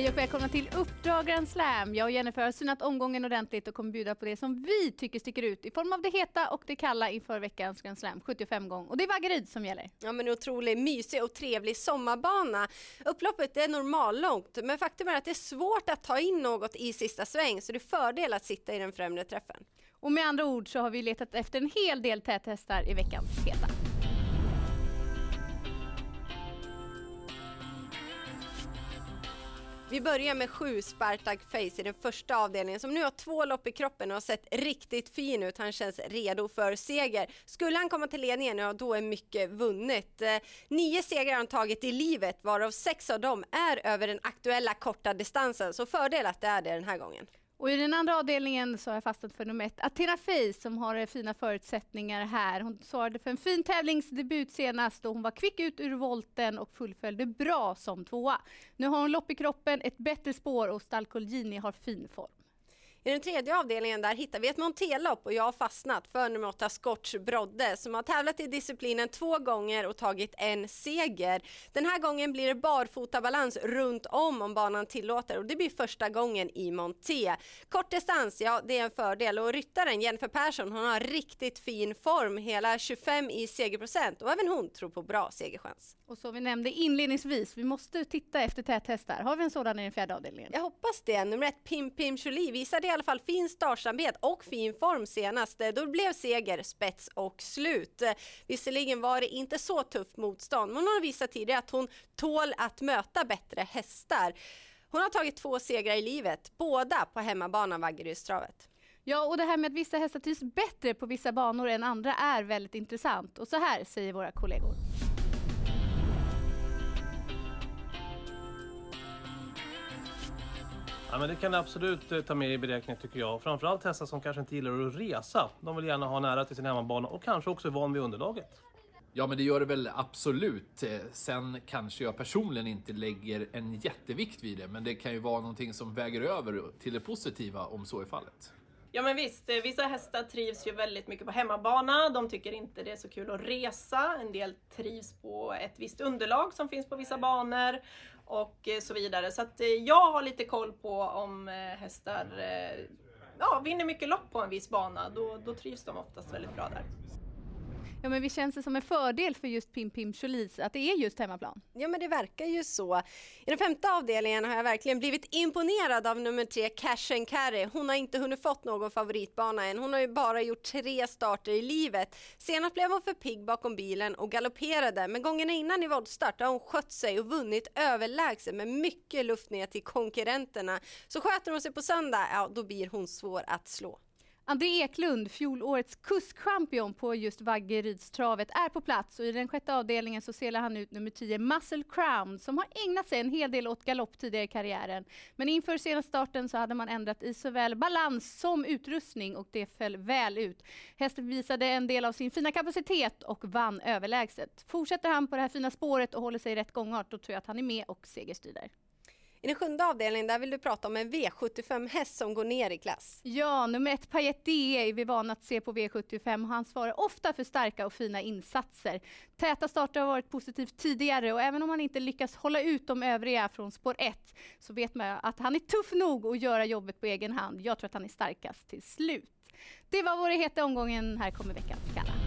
Hej och välkomna till Uppdrag Grand Slam. Jag och Jennifer har synat omgången ordentligt och kommer bjuda på det som vi tycker sticker ut i form av det heta och det kalla inför veckans Grand Slam 75 gång. Och det är Vaggeryd som gäller. Ja men otroligt mysig och trevlig sommarbana. Upploppet är normallångt men faktum är att det är svårt att ta in något i sista sväng så det är fördel att sitta i den främre träffen. Och med andra ord så har vi letat efter en hel del täthästar i veckans heta. Vi börjar med sju Spartak Face i den första avdelningen som nu har två lopp i kroppen och har sett riktigt fin ut. Han känns redo för seger. Skulle han komma till ledningen, ja då är mycket vunnet. Eh, nio segrar har han tagit i livet varav sex av dem är över den aktuella korta distansen så fördel att det är det den här gången. Och i den andra avdelningen så har jag fastnat för nummer ett, Athena Face som har eh, fina förutsättningar här. Hon svarade för en fin tävlingsdebut senast och hon var kvick ut ur volten och fullföljde bra som tvåa. Nu har hon lopp i kroppen, ett bättre spår och Stalkolgini har fin form. I den tredje avdelningen där hittar vi ett montelopp och jag har fastnat för nummer 8 Scotch Brodde som har tävlat i disciplinen två gånger och tagit en seger. Den här gången blir det barfotabalans runt om om banan tillåter och det blir första gången i monté. Kort distans, ja det är en fördel och ryttaren Jennifer Persson hon har riktigt fin form, hela 25 i segerprocent och även hon tror på bra segerchans. Och som vi nämnde inledningsvis, vi måste titta efter täthästar. Har vi en sådan i den fjärde avdelningen? Jag hoppas det. Nummer ett Pim Pim Jolie visade i alla fall fin startsamhet och fin form senast. Då blev seger, spets och slut. Visserligen var det inte så tufft motstånd, men hon har visat tidigare att hon tål att möta bättre hästar. Hon har tagit två segrar i livet, båda på hemmabanan Vaggerydstravet. Ja, och det här med att vissa hästar trivs bättre på vissa banor än andra är väldigt intressant. Och så här säger våra kollegor. Ja, men det kan du absolut eh, ta med i beräkningen tycker jag. Framförallt hästar som kanske inte gillar att resa. De vill gärna ha nära till sin hemmabana och kanske också är van vid underlaget. Ja, men det gör det väl absolut. Eh, sen kanske jag personligen inte lägger en jättevikt vid det, men det kan ju vara någonting som väger över till det positiva om så är fallet. Ja men visst, eh, vissa hästar trivs ju väldigt mycket på hemmabana. De tycker inte det är så kul att resa. En del trivs på ett visst underlag som finns på vissa banor och eh, så vidare. Så att eh, jag har lite koll på om eh, hästar ja, vinner mycket lopp på en viss bana. Då, då trivs de oftast väldigt bra där. Ja, men vi känns det som en fördel för just Pim Pim Cholis att det är just hemmaplan? Ja, men det verkar ju så. I den femte avdelningen har jag verkligen blivit imponerad av nummer tre, Cash and Carry. Hon har inte hunnit fått någon favoritbana än. Hon har ju bara gjort tre starter i livet. Senast blev hon för pigg bakom bilen och galopperade, men gångerna innan i voltstart har hon skött sig och vunnit överlägset med mycket luft ner till konkurrenterna. Så sköter hon sig på söndag, ja då blir hon svår att slå. André Eklund, fjolårets kuskchampion på just Vaggerydstravet, är på plats och i den sjätte avdelningen så selar han ut nummer 10 Muscle Crown som har ägnat sig en hel del åt galopp tidigare i karriären. Men inför senaste starten så hade man ändrat i såväl balans som utrustning och det föll väl ut. Hästen visade en del av sin fina kapacitet och vann överlägset. Fortsätter han på det här fina spåret och håller sig i rätt gångart, då tror jag att han är med och segerstrider. I den sjunde avdelningen där vill du prata om en V75-häst som går ner i klass. Ja, nummer ett Payet DE är vi vana att se på V75 och han svarar ofta för starka och fina insatser. Täta starter har varit positivt tidigare och även om han inte lyckas hålla ut de övriga från spår 1 så vet man att han är tuff nog att göra jobbet på egen hand. Jag tror att han är starkast till slut. Det var vår heta omgången. Här kommer veckans kalla.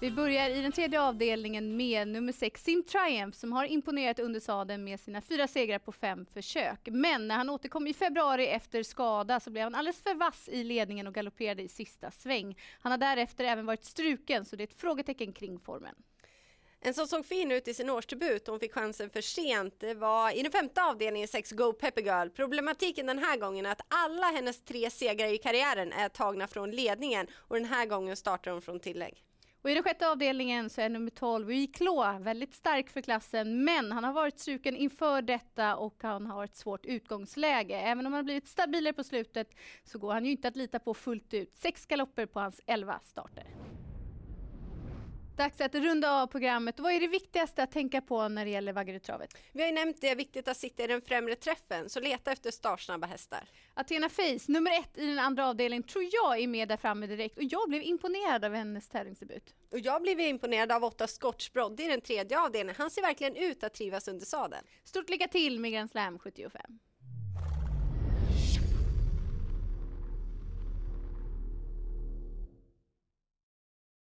Vi börjar i den tredje avdelningen med nummer 6, Sim Triumph, som har imponerat under sadeln med sina fyra segrar på fem försök. Men när han återkom i februari efter skada så blev han alldeles för vass i ledningen och galopperade i sista sväng. Han har därefter även varit struken, så det är ett frågetecken kring formen. En som såg fin ut i sin årsdebut, hon fick chansen för sent, det var i den femte avdelningen 6 Go Pepper Girl. Problematiken den här gången är att alla hennes tre segrar i karriären är tagna från ledningen och den här gången startar hon från tillägg. Och I den sjätte avdelningen så är nummer 12 Uiklo väldigt stark för klassen men han har varit struken inför detta och han har ett svårt utgångsläge. Även om han har blivit stabilare på slutet så går han ju inte att lita på fullt ut. Sex galopper på hans elva starter. Dags att runda av programmet. Vad är det viktigaste att tänka på när det gäller Vaggerydstravet? Vi har ju nämnt det, viktigt att sitta i den främre träffen, så leta efter startsnabba hästar. Athena Face, nummer ett i den andra avdelningen, tror jag är med där framme direkt och jag blev imponerad av hennes tävlingsdebut. Och jag blev imponerad av åtta Scotch Brodde i den tredje avdelningen. Han ser verkligen ut att trivas under sadeln. Stort lycka till med Grand Slam 75!